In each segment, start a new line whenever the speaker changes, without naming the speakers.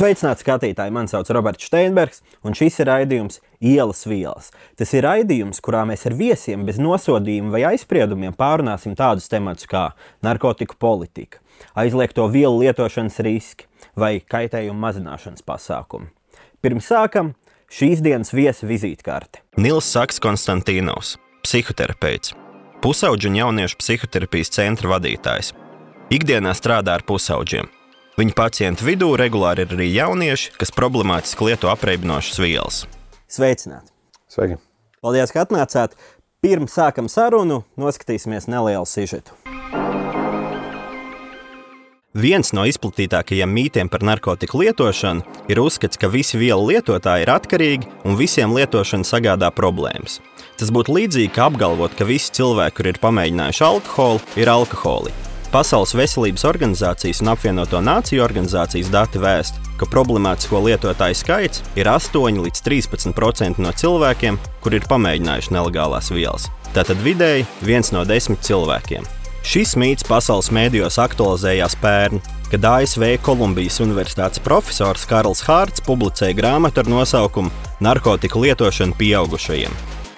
Sveicināti skatītāji! Mani sauc Roberts Steinbergs, un šis ir raidījums Ielas vielas. Tas ir raidījums, kurā mēs ar viesiem bez nosodījuma vai aizspriedumiem pārunāsim tādus tematus kā narkotiku politika, aizliegto vielu lietošanas riski vai kaitējumu mazināšanas pasākumi. Pirms sākam šīs dienas viesa vizītkarte.
Nils Saks Konstantīnos, psihoterapeits, pusauģu un jauniešu psihoterapijas centra vadītājs. Ikdienā strādā ar pusauģiem Viņa pacientu vidū regulāri ir arī jaunieši, kas problemātiski lieto apreibinošas vielas.
Sveicināti!
Sveiki!
Paldies, ka atnācāt! Pirms sākam sarunu, noskatīsimies nelielu sižetu.
Viens no izplatītākajiem mītiem par narkotiku lietošanu ir uzskats, ka visi vielu lietotāji ir atkarīgi un visiem lietošana sagādā problēmas. Tas būtu līdzīgi kā apgalvot, ka visi cilvēki, kur ir pamēģinājuši alkoholu, ir alkoholiķi. Pasaules veselības organizācijas un apvienoto nāciju organizācijas dati vēst, ka problemātisko lietotāju skaits ir 8 līdz 13% no cilvēkiem, kur ir pamēģinājuši nelegālās vielas. Tātad vidēji viens no desmit cilvēkiem. Šis mīts pasaules mēdījos aktualizējās pērn, kad ASV Kolumbijas Universitātes profesors Karls Hārts publicēja grāmatu ar nosaukumu Narkotiku lietošana pieaugušajiem.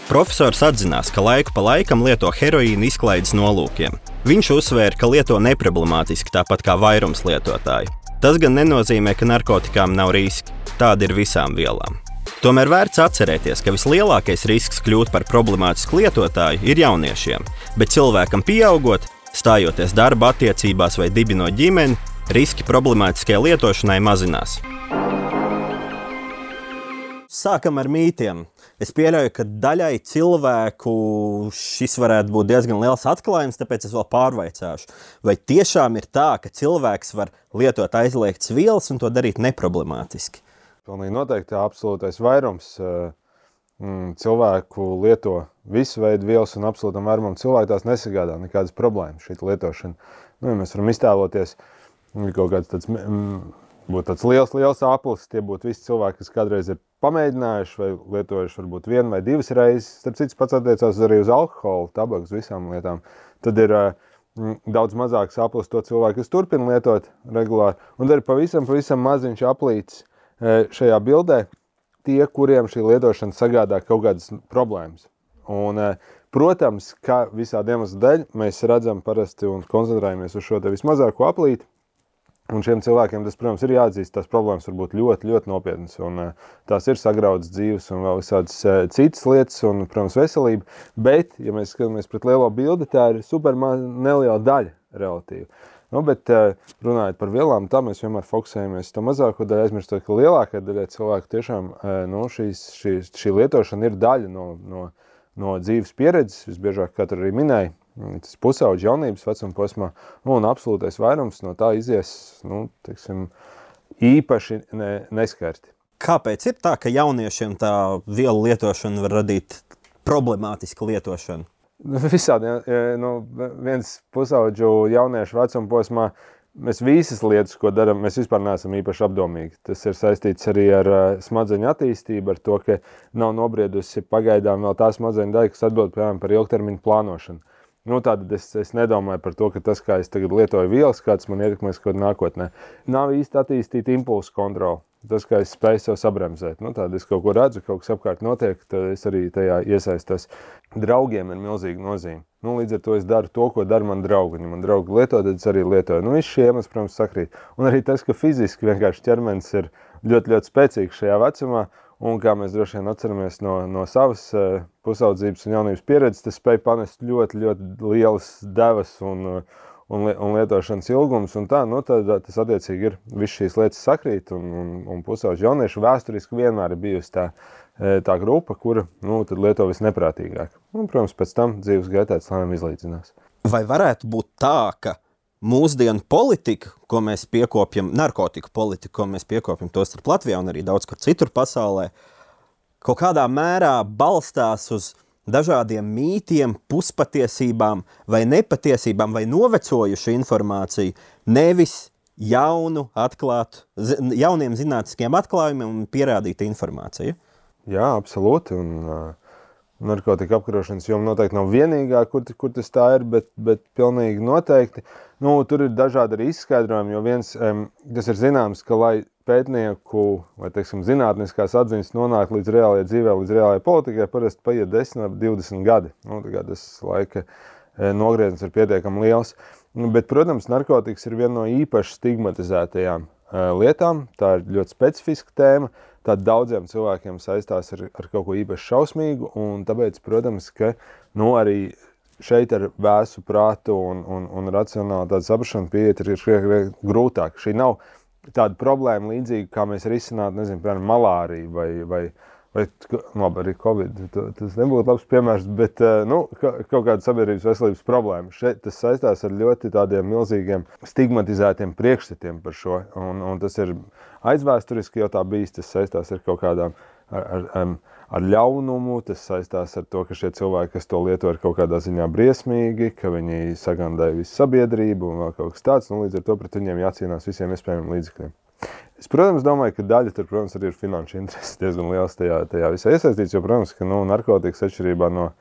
Profesors atzinās, ka laiku pa laikam lieto heroīnu izklaides nolūkiem. Viņš uzsvēra, ka lieto neproblemātiski tāpat kā vairums lietotāju. Tas gan nenozīmē, ka narkotikām nav riski. Tāda ir visām vielām. Tomēr vērts atcerēties, ka vislielākais risks kļūt par problemātisku lietotāju ir jauniešiem, bet cilvēkam pieaugot, stājoties darba attiecībās vai dibinot ģimeni, riski problemātiskai lietošanai mazinās.
Sākam ar mītiem. Es pieļauju, ka daļai cilvēku šis varētu būt diezgan liels atklājums, tāpēc es vēl pārveicāšu. Vai tiešām ir tā, ka cilvēks var lietot aizliegtas vielas un to darīt neproblemātiski?
Pilnīgi noteikti absolūtais vairums mm, cilvēku lieto visu veidu vielas un absolūtam vairumam cilvēku tās nesagādā nekādas problēmas šī lietošana. Nu, ja mēs varam iztēloties kaut kāds tāds, mm, būtu tāds liels, liels aplis, tie būtu visi cilvēki, kas kādreiz ir pamēģinājuši vai lietojuši varbūt vienu vai divas reizes. Starp citu, pats attiecās arī uz alkoholu, tabaku, visām lietām. Tad ir mm, daudz mazāk saplis to cilvēku, kas turpina lietot regulāri. Un tad ir pavisam, pavisam maziņš aplīts šajā bildē tie, kuriem šī lietošana sagādā kaut kādas problēmas. Un, protams, ka visādi iemeslu dēļ mēs redzam parasti un koncentrējamies uz šo vismazāko aplīti, Un šiem cilvēkiem tas, protams, ir jāatzīst, tās problēmas var būt ļoti, ļoti nopietnas. Un, uh, tās ir sagrautas dzīves un vēl visādas uh, citas lietas, un, protams, veselība. Bet, ja mēs skatāmies pret lielo bildi, tā ir super neliela daļa relatīvi. Nu, bet, uh, runājot par vielām, tā mēs vienmēr fokusējamies uz to mazāko daļu, aizmirstot, ka lielākajai daļai cilvēku tiešām nu, šīs, šīs, šī lietošana ir daļa no, no, no dzīves pieredzes. Visbiežāk, kā tur arī minēja, tas pusauģis jaunības vecuma posmā, nu, un absolūtais vairums no tā izies nu, teiksim, īpaši ne, neskarti.
Kāpēc ir tā, ka jauniešiem tā vielu lietošana var radīt problemātisku lietošanu?
Nu, visādi, nu, viens pusauģu jauniešu vecuma posmā mēs visas lietas, ko darām, mēs vispār neesam īpaši apdomīgi. Tas ir saistīts arī ar uh, smadzeņu attīstību, ar to, ka nav nobriedusi pagaidām vēl tā smadzeņu daļa, kas atbild piemēram par ilgtermiņu plānošanu. Nu, Tātad es, es nedomāju par to, ka tas, kā es tagad lietoju vielas, kāds man ietekmēs kaut kādā nākotnē. Nav īsti attīstīta impulsu kontrole. Tas, kā es spēju sev sabremzēt, nu, tad es kaut ko redzu, kaut kas apkārt notiek, tad es arī tajā iesaistos. Draugiem ir milzīga nozīme. Nu, līdz ar to es daru to, ko dara mani draugi. Ja man draugi lieto, tad es arī lietoju. Nu, Visi šie iemesli, protams, sakrīt. Un arī tas, ka fiziski vienkārši ķermenis ir ļoti, ļoti spēcīgs šajā vecumā, Un kā mēs droši vien atceramies no, no savas uh, pusaudzības un jaunības pieredzes, tas spēja panest ļoti, ļoti lielas devas un, uh, un, un lietošanas ilgums. Un tā, nu, tad, tas attiecīgi ir visas šīs lietas sakrīt. Un, un, un pusauģi jaunieši vēsturiski vienmēr ir bijusi tā, tā grupa, kura nu, lieto visneprātīgāk. Un, protams, pēc tam dzīves gaitā tas lēnām izlīdzinās.
Vai varētu būt tā, ka mūsdienu politika, ko mēs piekopjam, narkotiku politika, ko mēs piekopjam to starp Latvijā un arī daudz kur citur pasaulē, kaut kādā mērā balstās uz dažādiem mītiem, puspatiesībām vai nepatiesībām vai novecojušu informāciju, nevis jaunu, atklātu, jauniem zinātniskiem atklājumiem un pierādītu informāciju.
Jā, absolūti. Un, uh, narkotika apkarošanas joma noteikti nav vienīgā, kur, kur tas tā ir, bet, bet pilnīgi noteikti. Nu, tur ir dažādi arī izskaidrojumi, jo viens, tas ir zināms, ka lai pētnieku vai teiksim, zinātniskās atziņas nonāk līdz reālajai dzīvē, līdz reālajai politikai, parasti paiet 10 vai 20 gadi. Nu, tas laika e, nogrieziens ir pietiekami liels. Bet, protams, narkotikas ir viena no īpaši stigmatizētajām e, lietām. Tā ir ļoti specifiska tēma. Tā daudziem cilvēkiem saistās ar, ar kaut ko īpaši šausmīgu. Tāpēc, protams, ka nu, arī šeit ar vēsu prātu un, un, un racionālu saprāšanu pieiet ir, grūtāk. Šī nav tāda problēma līdzīga, kā mēs risinātu, nezinu, piemēram, malāriju vai, vai, vai nu, labi, arī Covid. Tas nebūtu labs piemērs, bet eh, nu, kaut kāda sabiedrības veselības problēma. Šeit tas saistās ar ļoti tādiem milzīgiem stigmatizētiem priekšstatiem par šo. Un, un tas ir aizvēsturiski jau tā bijis, tas saistās ar kaut kādām. Ar, ar, ar, ar ļaunumu. Tas saistās ar to, ka šie cilvēki, kas to lieto, ir kaut kādā ziņā briesmīgi, ka viņi sagandāja visu sabiedrību un vēl kaut kas tāds. Nu, līdz ar to pret viņiem jācīnās visiem iespējamiem līdzekļiem. Es, protams, domāju, ka daļa tur, protams, arī ir finanšu intereses diezgan liels tajā, tajā visā iesaistīts, jo, protams, ka nu, narkotikas atšķirībā no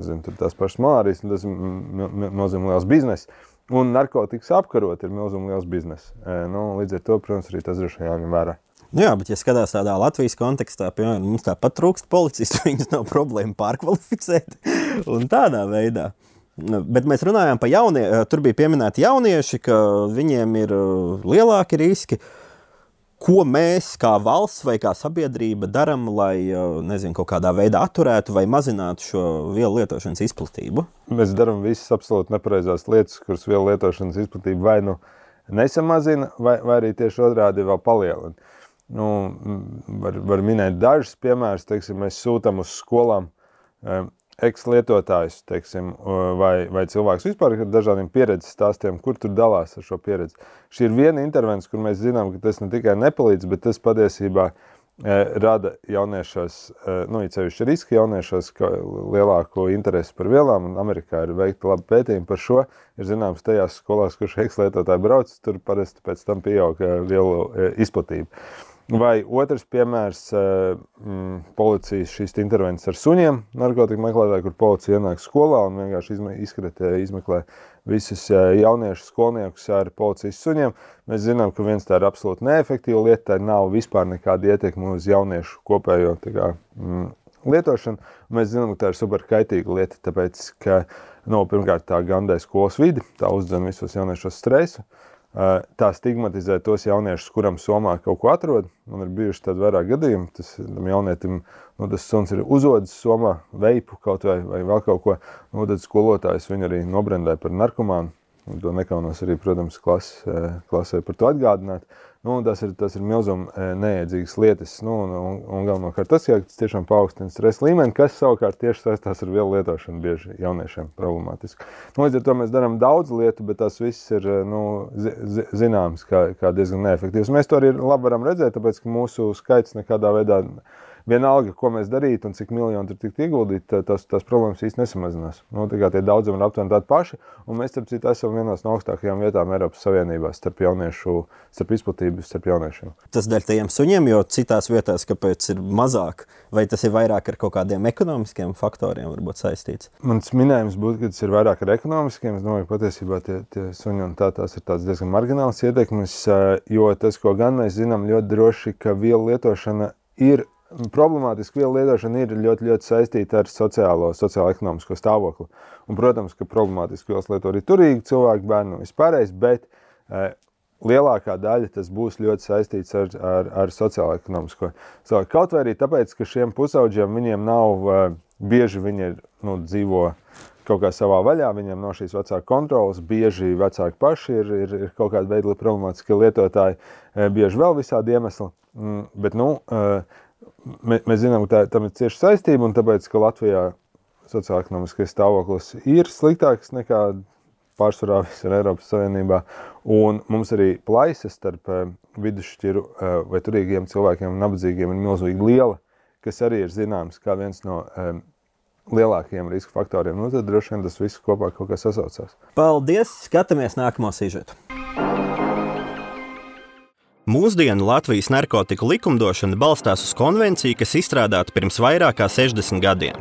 zinu, tās pašas malārijas, tas nozīmē liels bizness. Un narkotikas apkarot ir milzīgi liels bizness. Nu, līdz ar to, protams, arī tas droši vien jāņem vērā.
Jā, bet, ja skatās tādā Latvijas kontekstā, piemēram, mums tāpat trūkst policistu, viņas nav problēma pārkvalificēt un tādā veidā. Nu, bet mēs runājām par jauniešiem. Tur bija pieminēti jaunieši, ka viņiem ir uh, lielāki riski. Ko mēs kā valsts vai kā sabiedrība darām, lai nezinu, kaut kādā veidā atturētu vai mazinātu šo vielu lietošanas izplatību?
Mēs darām visas absolūti nepareizās lietas, kuras vielu lietošanas izplatību vai nu nesamazina, vai, vai arī tieši otrādi vēl palielina. Nu, var, var minēt dažus piemērus. Teiksim, mēs sūtām uz skolām eks-lietotājus, teiksim, vai, vai cilvēks vispār ar dažādiem pieredzes stāstiem, kur tur dalās ar šo pieredzi. Šī ir viena intervence, kur mēs zinām, ka tas ne tikai nepalīdz, bet tas patiesībā e, rada jauniešos, e, nu, īpaši riska jauniešos, lielāko interesi par vielām. Amerikā ir veikta laba pētījuma par šo. Ir zināms, tajās skolās, kur šie eks-lietotāji brauc, tur parasti pēc tam pieaug e, vielu izplatība. Vai otrs piemērs eh, mm, - policijas šīs intervences ar suņiem, narkotiku meklētāji, kur policija ienāk skolā un vienkārši izskatē, izmeklē visus eh, jauniešus skolniekus ar policijas suņiem. Mēs zinām, ka viens tā ir absolūti neefektīva lieta, tā nav vispār nekāda ietekme uz jauniešu kopējo kā, mm, lietošanu. Mēs zinām, ka tā ir superkaitīga lieta, tāpēc, ka no, nu, pirmkārt tā gandē skolas vidi, tā uzdzen visos jauniešos stresu. Uh, tā stigmatizē tos jauniešus, kuram somā kaut ko atrod. Man ir bijuši tādi vairāk gadījumi, tas jaunietim, nu, tas suns ir uzodis somā, veipu kaut vai, vai vēl kaut ko. Nu, tad skolotājs viņu arī nobrendēja par narkomānu. Un to nekaunos arī, protams, klas, klasē par to atgādināt. Nu, tas ir, tas ir milzīgi e, neēdzīgas lietas. Nu, un, un, un galvenokārt tas, ka tas tiešām paaugstina stresa līmeni, kas savukārt tieši saistās ar vielu lietošanu bieži jauniešiem problemātiski. Nu, līdz ar to mēs darām daudz lietu, bet tas viss ir e, nu, zi, zināms kā, kā diezgan neefektīvs. Mēs to arī labi varam redzēt, tāpēc ka mūsu skaits nekādā veidā vienalga, ko mēs darītu un cik miljoni tur tiktu ieguldīti, tas, tas problēmas īstenībā nesamazinās. Nu, tie daudzumi ir aptuveni tādi paši, un mēs, starp citu, esam vienās no augstākajām vietām Eiropas Savienībā starp jauniešu, starp izplatību starp jauniešiem.
Tas dēļ tiem suņiem, jo citās vietās, kāpēc ir mazāk, vai tas ir vairāk ar kaut kādiem ekonomiskiem faktoriem varbūt saistīts?
Mans minējums būtu, ka tas ir vairāk ar ekonomiskiem. Es domāju, ka patiesībā tie, tie suņi un tā tās ir tāds diezgan margināls ietekmes, jo tas, ko gan mēs zinām ļoti droši, ka vielu lietošana ir problemātiska vielu lietošana ir ļoti, ļoti saistīta ar sociālo, sociālo-ekonomisko stāvokli. Un, protams, ka problemātiski vielas lieto arī turīgi cilvēki, bērni un vispārējais, bet e, lielākā daļa tas būs ļoti saistīts ar, ar, ar sociālo-ekonomisko stāvokli. Kaut vai arī tāpēc, ka šiem pusauģiem viņiem nav e, bieži viņi ir, nu, dzīvo kaut kā savā vaļā, viņiem nav šīs vecāku kontrolas, bieži vecāki paši ir, ir, ir kaut kāda veida problemātiski lietotāji, e, bieži vēl visādi iemesli. Mm, bet, nu, uh, mē, mēs zinām, ka tā, tam ir cieša saistība, un tāpēc, ka Latvijā sociālais stāvoklis ir sliktāks nekā pārsvarā visur Eiropas Savienībā, un mums arī plaisas starp uh, vidusšķiru uh, vai turīgiem cilvēkiem un nabadzīgiem ir milzīgi liela, kas arī ir zināms kā viens no um, lielākajiem riska faktoriem. Nu, tad droši vien tas viss kopā kaut kā sasaucās.
Paldies! Skatāmies nākamo sižetu!
Mūsdienu Latvijas narkotiku likumdošana balstās uz konvenciju, kas izstrādāta pirms vairāk kā 60 gadiem.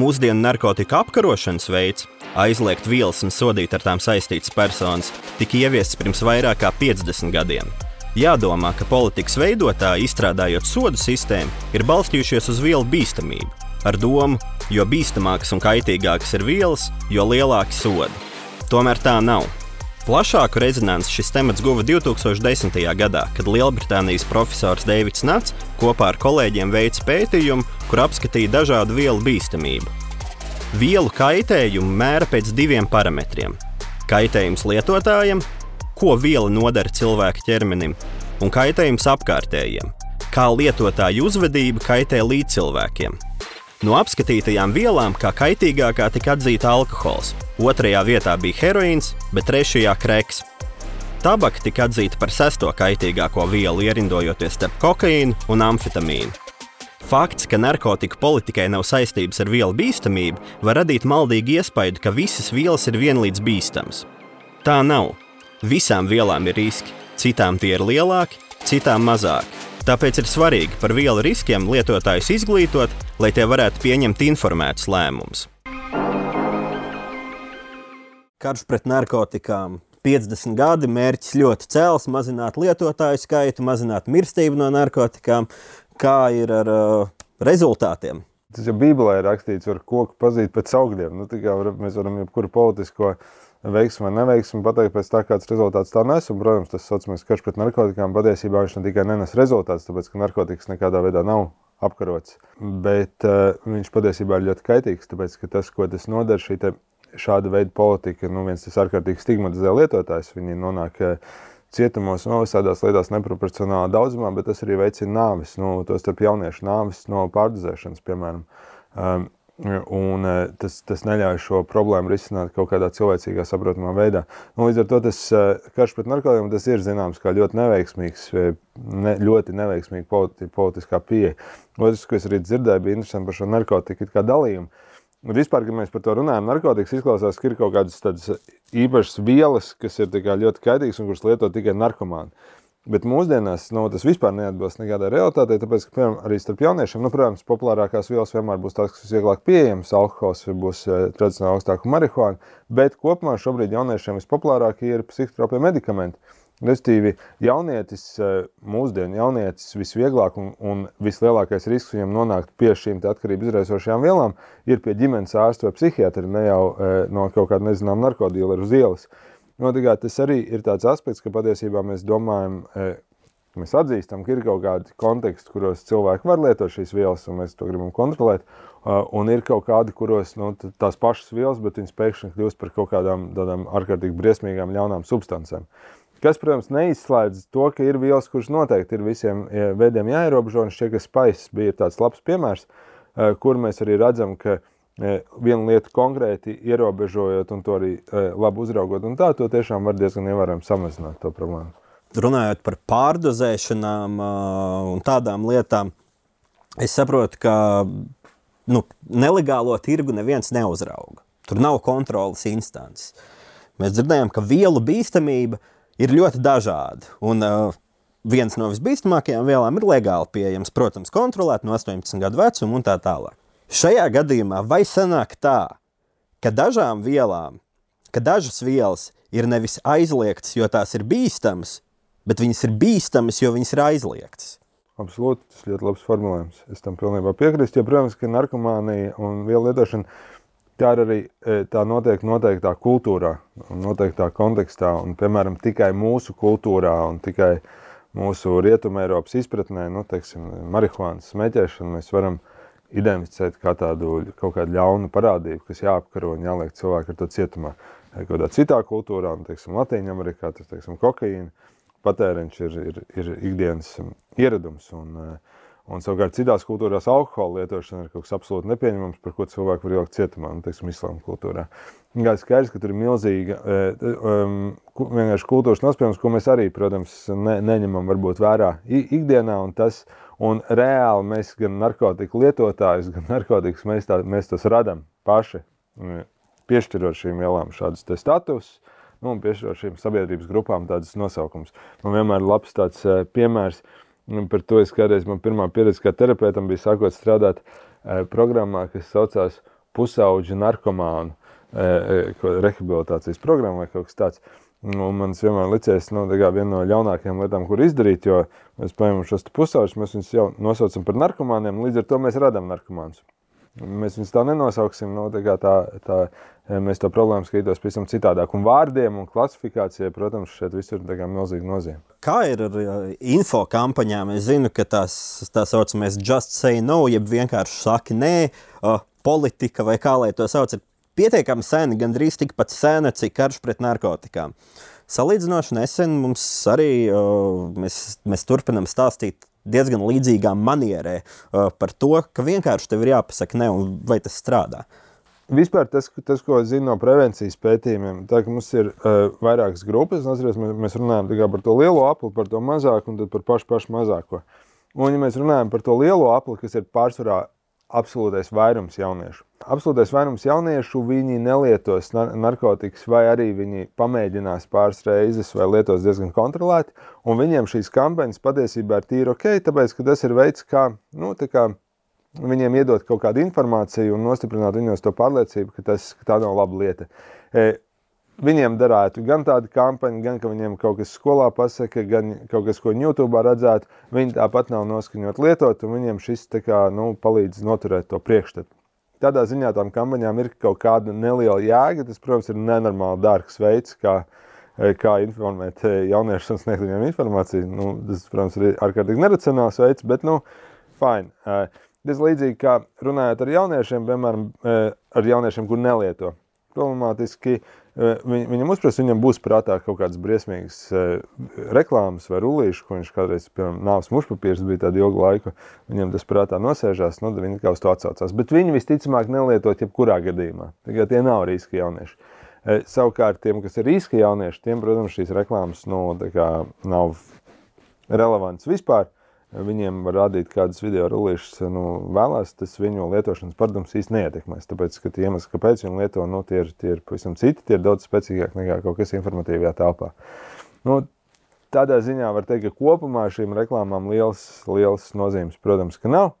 Mūsdienu narkotiku apkarošanas veids, aizliegt vielas un sodīt ar tām saistītas personas, tika ieviests pirms vairāk kā 50 gadiem. Jādomā, ka politikas veidotāji, izstrādājot sodu sistēmu, ir balstījušies uz vielu bīstamību, ar domu, jo bīstamākas un kaitīgākas ir vielas, jo lielāki sodi. Tomēr tā nav. Plašāku rezonanci šis temats guva 2010. gadā, kad Lielbritānijas profesors Deivids Nats kopā ar kolēģiem veica pētījumu, kur apskatīja dažādu vielu bīstamību. Vielu kaitējumu mēra pēc diviem parametriem - kaitējums lietotājam, ko viela nodara cilvēka ķermenim, un kaitējums apkārtējiem, kā lietotāju uzvedība kaitē līdzcilvēkiem. No apskatītajām vielām kā kaitīgākā tika atzīta alkohols, otrajā vietā bija heroīns, bet trešajā kreks. Tabaka tika atzīta par sesto kaitīgāko vielu, ierindojoties starp kokaīnu un amfetamīnu. Fakts, ka narkotiku politikai nav saistības ar vielu bīstamību, var radīt maldīgu iespaidu, ka visas vielas ir vienlīdz bīstamas. Tā nav. Visām vielām ir riski, citām tie ir lielāki, citām mazāki. Tāpēc ir svarīgi par vielu riskiem lietotājus izglītot, lai tie varētu pieņemt informētus lēmumus.
Karš pret narkotikām 50 gadi, mērķis ļoti cēls, mazināt lietotāju skaitu, mazināt mirstību no narkotikām. Kā ir ar uh, rezultātiem?
Tas jau Bībelē ir rakstīts, var koku pazīt pēc augļiem. Nu, var, mēs varam jebkuru politisko uh, veiksmi vai neveiksmi pateikt pēc tā, kāds rezultāts tā nes. Un, protams, tas saucamais karš pret narkotikām patiesībā viņš ne tikai nenes rezultātus, tāpēc ka narkotikas nekādā veidā nav apkarots, bet uh, viņš patiesībā ir ļoti kaitīgs, tāpēc ka tas, ko tas nodara, šī te, šāda veida politika, nu viens tas ārkārtīgi stigmatizē lietotājs, viņi nonāk uh, cietumos un visādās lietās neproporcionālā daudzumā, bet tas arī veicina nāvis, nu, to starp jauniešu nāvis no pārdozēšanas, piemēram. Um, Un e, tas, tas neļauj šo problēmu risināt kaut kādā cilvēcīgā, saprotamā veidā. Nu, līdz ar to tas e, karš pret narkotikiem tas ir zināms kā ļoti neveiksmīgs, e, ne, ļoti neveiksmīga politi, politiskā pieeja. Otrs, ko es arī dzirdēju, bija interesanti par šo narkotiku dalījumu. Un vispār, kad mēs par to runājam, narkotikas izklausās, ka ir kaut kādas īpašas vielas, kas ir ļoti kaitīgas un kuras lieto tikai narkomāni. Bet mūsdienās nu, tas vispār neatbilst nekādai realitātei, tāpēc, ka piemēram, arī starp jauniešiem, nu, protams, populārākās vielas vienmēr būs tās, kas ir vieglāk pieejamas, alkohols būs eh, tradicionāli augstāka marihuāna, bet kopumā šobrīd jauniešiem vispopulārākie ir psihotropie medikamenti. Restīvi, jaunietis, eh, mūsdienu jaunietis visvieglāk un, un vislielākais risks viņam nonākt pie šīm atkarību izraisošajām vielām ir pie ģimenes ārsta vai psihiatra, ne jau e, no kaut kāda nezināma narkotīla uz ielas. E, Nu, tas arī ir tāds aspekts, ka patiesībā mēs domājam, e, mēs atzīstam, ka ir kaut kādi konteksti, kuros cilvēki var lietot šīs vielas, un mēs to gribam kontrolēt. Un ir kaut kādi, kuros nu, tās pašas vielas, bet viņas pēkšņi kļūst par kaut kādām tādām ārkārtīgi briesmīgām, ļaunām substancēm. Kas, protams, neizslēdz to, ka ir vielas, kuras noteikti ir visiem veidiem jāierobežo. Un šķiet, ka spaiss bija tāds labs piemērs, e, kur mēs arī redzam, ka E, vienu lietu konkrēti ierobežojot un to arī e, labi uzraugot, un tā to tiešām var diezgan ievērojami samazināt to problēmu.
Runājot par pārdozēšanām un tādām lietām, es saprotu, ka nu, nelegālo tirgu neviens neuzrauga. Tur nav kontrolas instances. Mēs dzirdējām, ka vielu bīstamība ir ļoti dažāda. Un, uh, viens no visbīstamākajām vielām ir legāli pieejams, protams, kontrolēt no 18 gadu vecuma un tā tālāk. Šajā gadījumā vai sanāk tā, ka dažām vielām, ka dažas vielas ir nevis aizliegtas, jo tās ir bīstamas, bet viņas ir bīstamas, jo viņas ir aizliegtas?
Absolūti, tas ļoti labs formulējums. Es tam pilnībā piekrītu. Ja, protams, ka narkomānija un vielu lietošana tā ir arī e, tā notiek noteiktā kultūrā, noteiktā kontekstā. Un, piemēram, tikai mūsu kultūrā un tikai mūsu rietumē Eiropas izpratnē, nu, teiksim, marihuānas smēķēšanu mēs varam uh, identificēt kā tādu kaut kādu ļaunu parādību, kas jāapkaro un jāliek cilvēku ar to cietumā. Kādā citā kultūrā, nu, teiksim, Latvijā, Amerikā, tas teiksim, kokaīna patēriņš ir, ir, ir ikdienas ieradums. Un, un savukārt citās kultūrās alkohola lietošana ir kaut kas absolūti nepieņemams, par ko cilvēku var ielikt cietumā, nu, teiksim, islāma kultūrā. Kā skaidrs, ka tur ir milzīga um, vienkārši kultūras nospējums, ko mēs arī, protams, ne, neņemam varbūt vērā ikdienā, un tas, uh, Un reāli mēs gan narkotiku lietotājus, gan narkotikas mēs, tā, mēs tos radām paši, piešķirot šīm vielām šādus statusus. Nu, un piešķirot šīm sabiedrības grupām tādus nosaukumus. Man vienmēr labs tāds uh, piemērs, un par to es kādreiz man pirmā pieredze kā terapeitam bija sākot strādāt uh, programmā, kas saucās Pusauģu narkomānu uh, rehabilitācijas programma vai kaut kas tāds. Un man vienmēr licies nu, viena no ļaunākajām lietām, kur izdarīt, jo mēs paņemam šos pusaušus, mēs viņus jau nosaucam par narkomāniem, līdz ar to mēs radām narkomānus. Mēs viņus tā nenosauksim. Nu, tā tā, tā, mēs to problēmu skatītos pavisam citādāk. Un vārdiem un klasifikācijai, protams, šeit visur ir milzīga nozīme.
Kā ir ar info kampaņām? Es zinu, ka tās tā saucamais just say no, jeb vienkārši saki nē, uh, politika vai kā lai to sauc, ir pietiekami sena, gandrīz tikpat sena, cik karš pret narkotikām. Salīdzinoši nesen mums arī uh, mēs, mēs turpinām stāstīt diezgan līdzīgā manierē uh, par to, ka vienkārši tev ir jāpasaka ne, un vai tas strādā.
Vispār tas, tas, ko zinu no prevencijas pētījumiem, tā ka mums ir uh, vairākas grupas. Atceries, mēs, mēs runājam par to lielo apli, par to mazāko un par pašu, pašu mazāko. Un, ja mēs runājam par to lielo apli, kas ir pārsvarā absolūtais vairums jauniešu. Absolūtais vairums jauniešu viņi nelietos narkotikas, vai arī viņi pamēģinās pāris reizes, vai lietos diezgan kontrolēti. Un viņiem šīs kampaņas patiesībā ir tīri ok, tāpēc ka tas ir veids, kā, nu, kā viņiem iedot kaut kādu informāciju un nostiprināt viņos to pārliecību, ka, tas, ka tā nav laba lieta. Viņiem darētu gan tādu kampaņu, gan ka viņiem kaut kas skolā pasaka, gan kaut kas, ko YouTube redzētu. Viņi tāpat nav noskaņot lietot, un viņiem šis kā, nu, palīdz noturēt to priekšstatu. Tādā ziņā tām kampaņām ir kaut kāda neliela jēga. Tas, protams, ir nenormāli dārgs veids, kā, kā informēt jauniešus un sniegt viņiem informāciju. Nu, tas, protams, ir ārkārtīgi neracionāls veids, bet, nu, fine. Tas līdzīgi kā runājot ar jauniešiem, piemēram, ar jauniešiem, kur nelieto. Problemātiski uh, Viņ, viņam uzprast, viņam būs prātā kaut kādas briesmīgas reklāmas vai rullīši, ko viņš kādreiz, piemēram, nāves mušpapīrs bija tādu ilgu laiku, viņam tas prātā nosēžās, nu, viņi kā uz to atsaucās. Bet viņi visticamāk nelietot jebkurā gadījumā. Tikai tie nav riska jaunieši. Savukārt tiem, kas ir riska jaunieši, tiem, protams, šīs reklāmas nu, nav relevantas vispār viņiem var rādīt kādas video rullīšas, nu, vēlās, tas viņu lietošanas paradums īsti neietekmēs. Tāpēc, ka tie iemesli, kāpēc viņi lieto, nu, tie ir, tie ir pavisam citi, tie ir daudz spēcīgāki nekā kaut kas informatīvajā telpā. Nu, tādā ziņā var teikt, ka kopumā šīm reklāmām liels, liels nozīmes, protams, ka nav.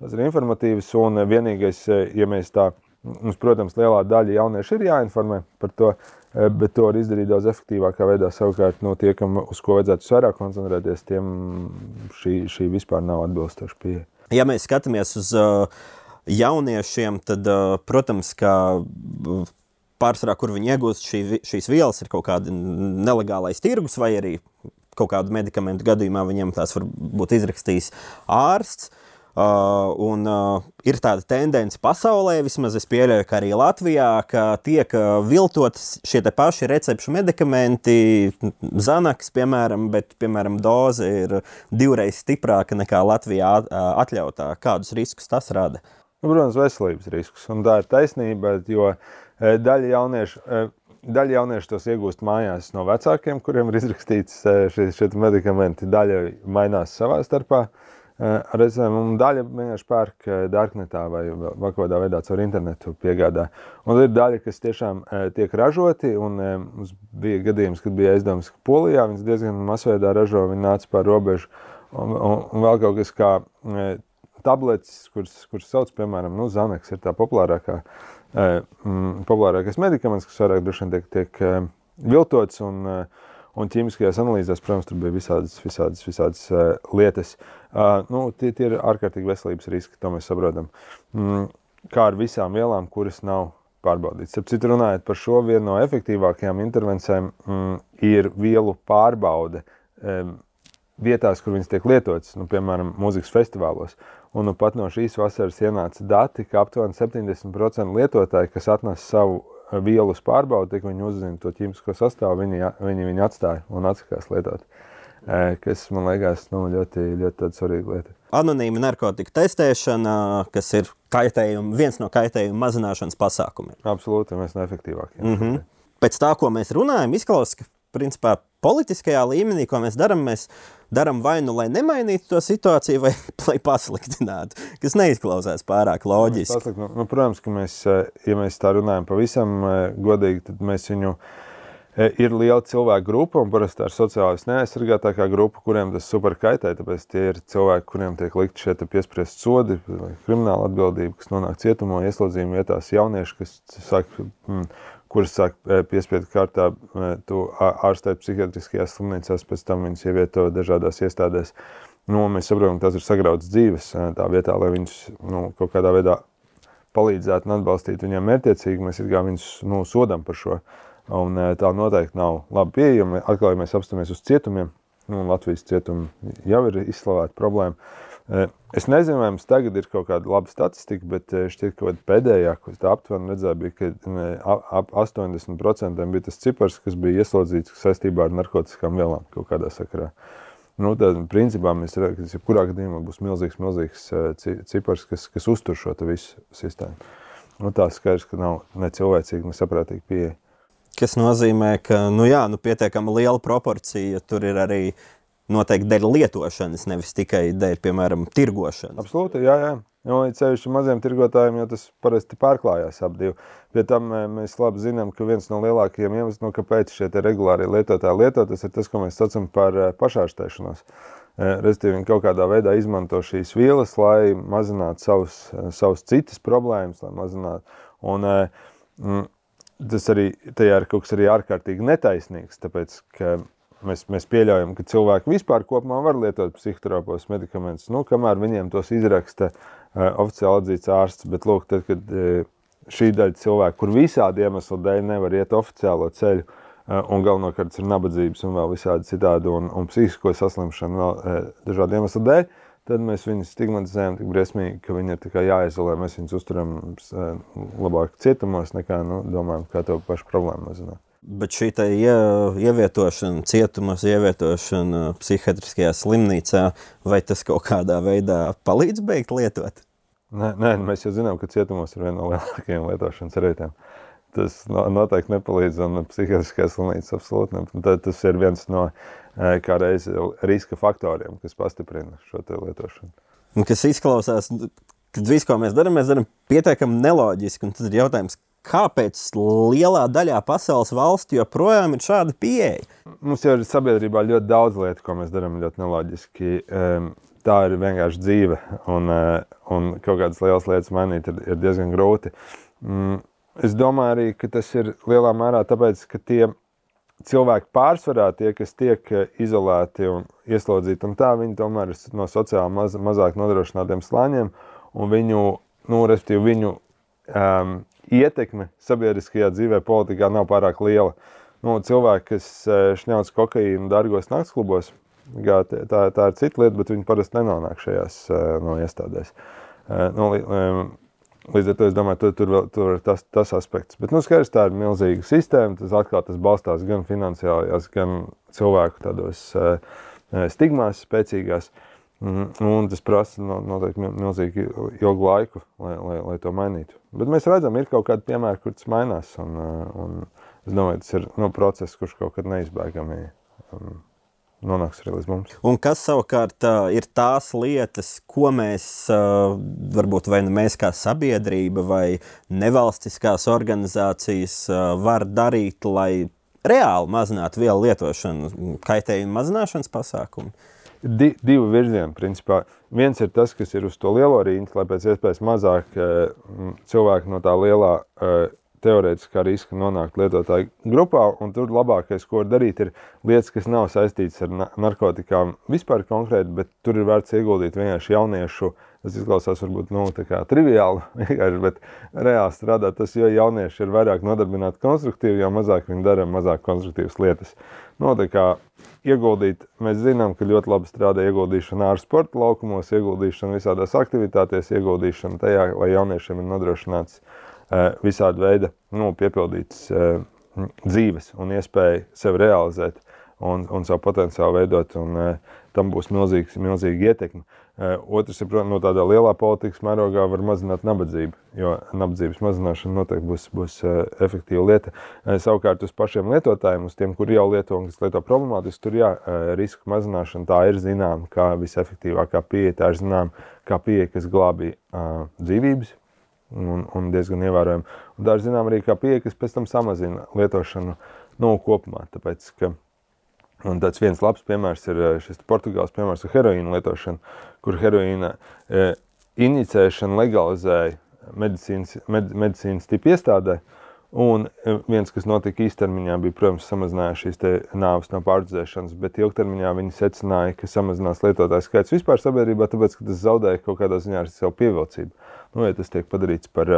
Tas ir informatīvs un vienīgais, ja mēs tā, mums, protams, lielā daļa jaunieši ir jāinformē par to, bet to var izdarīt daudz efektīvākā veidā. Savukārt, no tie, kam, uz ko vajadzētu vairāk koncentrēties, tiem šī, šī vispār nav atbilstoša pieeja.
Ja mēs skatāmies uz uh, jauniešiem, tad, uh, protams, ka pārsvarā, kur viņi iegūst šī, šīs vielas, ir kaut kāda nelegālais tirgus vai arī kaut kādu medikamentu gadījumā viņiem tās var būt izrakstījis ārsts. Uh, un, uh, ir tāda tendence pasaulē, vismaz es pieļauju, ka arī Latvijā, ka tiek uh, viltotas šie paši recepšu medikamenti, Zanaks, piemēram, bet, piemēram, doze ir divreiz stiprāka nekā Latvijā uh, atļautā. Kādus riskus tas rada?
Nu, protams, veselības riskus. Un tā ir taisnība, jo e, daļa jauniešu. E, daļa jauniešu tos iegūst mājās no vecākiem, kuriem ir izrakstīts e, šie, šie medikamenti. Daļa mainās savā starpā. Uh, Reizēm daļa vienkārši pērk dārknetā vai vēl kādā veidā caur internetu piegādā. Un ir daļa, kas tiešām tiek ražoti. Un, mums bija gadījums, kad bija aizdoms, ka Polijā viņas diezgan masveidā ražo, viņi nāca pār robežu. Un, un, un vēl kaut kas kā tabletes, kuras, kuras sauc, piemēram, nu, Zaneks ir tā populārākā, populārākais medikaments, kas vairāk droši vien tiek, tiek viltots. Un, un ķīmiskajās analīzēs, protams, tur bija visādas, visādas, visādas uh, lietas. Uh, nu, tie, tie ir ārkārtīgi veselības riski, to mēs saprotam. Mm, kā ar visām vielām, kuras nav pārbaudītas. Ap citu runājot par šo, viena no efektīvākajām intervencijām mm, ir vielu pārbaude. Um, vietās, kur viņas tiek lietotas, nu, piemēram, mūzikas festivālos. Un nu, pat no šīs vasaras ienāca dati, ka aptuveni 70% lietotāji, kas atnesa savu vielas pārbaudi, tik viņi uzzina to ķīmisko sastāvu, viņi, viņi, viņi atstāja un atsakās lietot. Kas man liekas, nu, ļoti, ļoti svarīga lieta.
Anonīma narkotika testēšana, kas ir viens no kaitējuma mazināšanas pasākumiem.
Absolūti, mēs esam efektīvākie.
Mm -hmm. Pēc tā, ko mēs runājam, izklausās, ka principā politiskajā līmenī, ko mēs darām, mēs darām vai nu, lai nemainītu to situāciju, vai lai pasliktinātu, kas neizklausās pārāk loģiski.
Paslikt, nu, nu, protams, ka mēs, eh, ja mēs tā runājam pavisam eh, godīgi, tad mēs viņu eh, ir liela cilvēku grupa, un parasti tā ir sociālais neaizsargātākā grupa, kuriem tas super kaitē. Tāpēc tie ir cilvēki, kuriem tiek likt šie piespriest sodi, krimināla atbildība, kas nonāk cietumā, ieslodzījuma vietās, jaunieši, kas sāk mm, kuras sāk piespiedu kārtā ārstēt psihiatriskajās slimnīcās, pēc tam viņas ievieto dažādās iestādēs. Nu, mēs saprotam, ka tas ir sagrauts dzīves tā vietā, lai viņus nu, kaut kādā veidā palīdzētu un atbalstītu viņiem mērķiecīgi. Mēs viņus nu, sodam par šo. Un, tā noteikti nav labi pieejama. Atkal, ja mēs apstāmies uz cietumiem, nu, Latvijas cietumi jau ir izslavēta problēma. Es nezinu, vai mums tagad ir kaut kāda laba statistika, bet šķiet, ka pēdējā, ko es aptuveni redzēju, bija, ka ap 80% bija tas cipars, kas bija ieslodzīts saistībā ar narkotikām vielām kaut kādā sakarā. Nu, tad, principā, mēs redzam, ka jebkurā gadījumā būs milzīgs, milzīgs cipars, kas, kas uztur šo visu sistēmu. Nu, tā skaidrs, ka nav ne cilvēcīgi, ne saprātīgi pieeja.
Tas nozīmē, ka nu jā, nu, pietiekami liela proporcija tur ir arī noteikti dēļ lietošanas, nevis tikai dēļ, piemēram, tirgošanas.
Absolūti, jā, jā. Jo ceļš maziem tirgotājiem, jo tas parasti pārklājās ap divu. Pie tam mēs labi zinām, ka viens no lielākajiem iemesliem, no kāpēc šie regulāri lietotāji lieto, tas ir tas, ko mēs saucam par eh, pašārstēšanos. Eh, respektīvi, viņi kaut kādā veidā izmanto šīs vielas, lai mazinātu savus, eh, savus citas problēmas, lai mazinātu. Un, mm, tas arī tajā ir kaut kas arī ārkārtīgi netaisnīgs, tāpēc, ka Mēs, mēs pieļaujam, ka cilvēki vispār var lietot psihoterapeitiskos medikamentus, nu, kamēr viņiem tos izraksta uh, oficiāli atzīts ārsts. Bet, lūk, tad, kad uh, šī daļa cilvēku, kur visādi iemesli dēļ nevar iet oficiālo ceļu, uh, un galvenokārt ir nabadzības un vēl visādi citādi, un, un psihisko saslimšanu vēl uh, dažādu iemeslu dēļ, tad mēs viņus stigmatizējam tik briesmīgi, ka viņi ir jāizolē. Mēs viņus uzturam uh, labāk cietumos, nekā nu, domājam, kā to pašu problēmu mazināt.
Bet šī ie, ievietošana, cietumos, ievietošana psihiatriskajā slimnīcā, vai tas kaut kādā veidā palīdz beigt lietot?
Nē, nē mēs jau zinām, ka cietumos ir viena no lielākajām lietošanas reitēm. Tas noteikti nepalīdz, un psihiatriskajā slimnīcā absolūti ne. Tas ir viens no e, kā reiz riska faktoriem, kas pastiprina šo lietošanu.
Kas izklausās, kad viss, ko mēs darām, mēs darām pietiekami neloģiski. Un tad ir jautājums, kāpēc lielā daļā pasaules valstu joprojām ir šāda pieeja?
Mums jau ir sabiedrībā ļoti daudz lietu, ko mēs darām ļoti neloģiski. Tā ir vienkārši dzīve, un, eh, un kaut kādas lielas lietas mainīt ir, ir diezgan grūti. Mm, es domāju arī, ka tas ir lielā mērā tāpēc, ka tie cilvēki pārsvarā, tie, kas tiek eh, izolēti un ieslodzīti, un tā viņi tomēr ir no sociāli maz, mazāk nodrošinātiem slāņiem, un viņu, nu, respektīvi, viņu um, ietekme sabiedriskajā dzīvē, politikā nav pārāk liela. Nu, cilvēki, kas e, šņauc kokaīnu dārgos naktsklubos, tā, tā, ir cita lieta, bet viņi parasti nenonāk šajās e, no iestādēs. E, nu, līdz ar to es domāju, tur, tur, tur ir tas, tas aspekts. Bet, nu, skaidrs, tā ir milzīga sistēma. Tas atkal tas balstās gan finansiālajās, gan cilvēku tādos stigmās spēcīgās. Uh, un tas prasa noteikti milzīgi ilgu laiku, lai, lai, lai to mainītu. Bet mēs redzam, ir kaut kādi piemēri, kur tas mainās. Un, un es domāju, tas ir no, process, kurš kaut kad neizbēgami um, nonāks arī līdz mums.
Un kas savukārt uh, ir tās lietas, ko mēs, uh, varbūt vai nu mēs kā sabiedrība vai nevalstiskās organizācijas uh, var darīt, lai reāli mazinātu vielu lietošanu, kaitējumu mazināšanas pasākumu?
Di, divi virzieni. Principā. Viens ir tas, kas ir uz to lielo rīņķi, lai pēc iespējas mazāk uh, cilvēku no tā lielā uh, teorētiskā riska nonākt lietotāju grupā. Tur labākais, ko var darīt, ir lietas, kas nav saistītas ar narkotikām vispār konkrēti, bet tur ir vērts ieguldīt vienkārši jauniešu. Tas izklausās varbūt nu, triviāli, bet reāli strādāt. Tas, jo jaunieši ir vairāk nodarbināti konstruktīvi, jo mazāk viņi dara mazāk konstruktīvas lietas. Nu, ieguldīt. Mēs zinām, ka ļoti labi strādā ieguldīšana ārā sporta laukumos, ieguldīšana visādās aktivitātēs, ieguldīšana tajā, lai jauniešiem ir nodrošināts uh, visādi veidi nu, piepildītas uh, dzīves un iespēja sevi realizēt un, un savu potenciālu veidot. Un, uh, tam būs milzīgs, milzīga ietekme. Eh, otrs ir, protams, no tādā lielā politikas mērogā var mazināt nabadzību, jo nabadzības mazināšana noteikti būs, būs eh, efektīva lieta. Eh, savukārt uz pašiem lietotājiem, uz tiem, kuri jau lieto un kas lieto problemātiski, tur jā, riska mazināšana tā ir zināma kā visefektīvākā pieeja, tā ir zināma kā pieeja, kas glābj dzīvības un, un diezgan ievērojami. Un tā ir zināma arī kā pieeja, kas pēc tam samazina lietošanu nu, kopumā, tāpēc, ka Un tāds viens labs piemērs ir eh, šis Portugāles piemērs ar heroīnu lietošanu, kur heroīna e, inicēšana legalizēja medicīnas, med, medicīnas tipu iestādē, Un e, viens, kas notika īstermiņā, bija, protams, samazinājās šīs nāves no pārdzēšanas, bet ilgtermiņā viņi secināja, ka samazinās lietotāju skaits vispār sabiedrībā, tāpēc, ka tas zaudēja kaut kādā ziņā ar savu pievilcību. Nu, ja tas tiek padarīts par,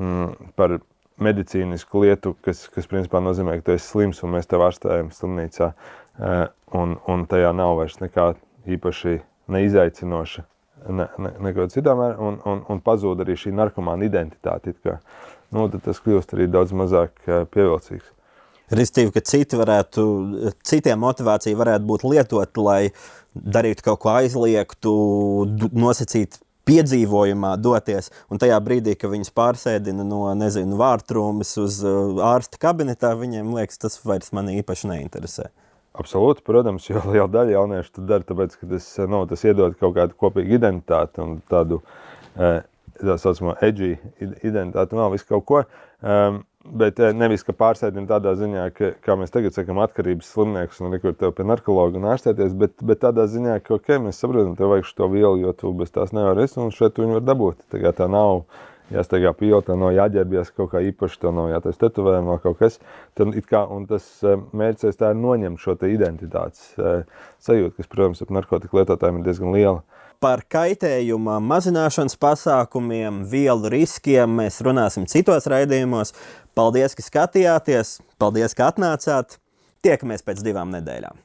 mm, par medicīnisku lietu, kas, kas principā nozīmē, ka tu esi slims un mēs tev ārstējam slimnīcā, e, un, un tajā nav vairs nekā īpaši neizaicinoša, ne, ne, neko citā mērā, un, un, un pazūd arī šī narkomāna identitāte nu, tad tas kļūst arī daudz mazāk eh, pievilcīgs.
Ristīvi, ka citi varētu, citiem motivācija varētu būt lietot, lai darītu kaut ko aizliegtu, nosacīt piedzīvojumā doties, un tajā brīdī, kad viņus pārsēdina no, nezinu, vārtrūmes uz uh, ārsta kabinetā, viņiem liekas, tas vairs mani īpaši neinteresē.
Absolūti, protams, jo liela daļa jauniešu to dara, tāpēc, ka tas, nu, tas iedod kaut kādu kopīgu identitāti un tādu eh, tā saucamā edgy identitāte, vēl visu kaut ko. Um, bet eh, nevis, ka pārsēdim tādā ziņā, ka, kā mēs tagad sakām, atkarības slimnieks un rekur tev pie narkologa un ārstēties, bet, bet tādā ziņā, ka, ok, mēs saprotam, tev vajag šo vielu, jo tu bez tās nevari es, un šeit tu viņu var dabūt. Tā, tā nav jāsteigā pilota, nav jāģērbjas kaut kā īpaši, to nav jātais tetovējumā kaut kas. Tad, kā, un tas eh, mērķis tā ir noņemt šo te identitātes eh, sajūtu, kas, protams, ap narkotiku lietotājiem ir diezgan liela.
Par kaitējuma mazināšanas pasākumiem, vielu riskiem mēs runāsim citos raidījumos. Paldies, ka skatījāties! Paldies, ka atnācāt! Tiekamies pēc divām nedēļām!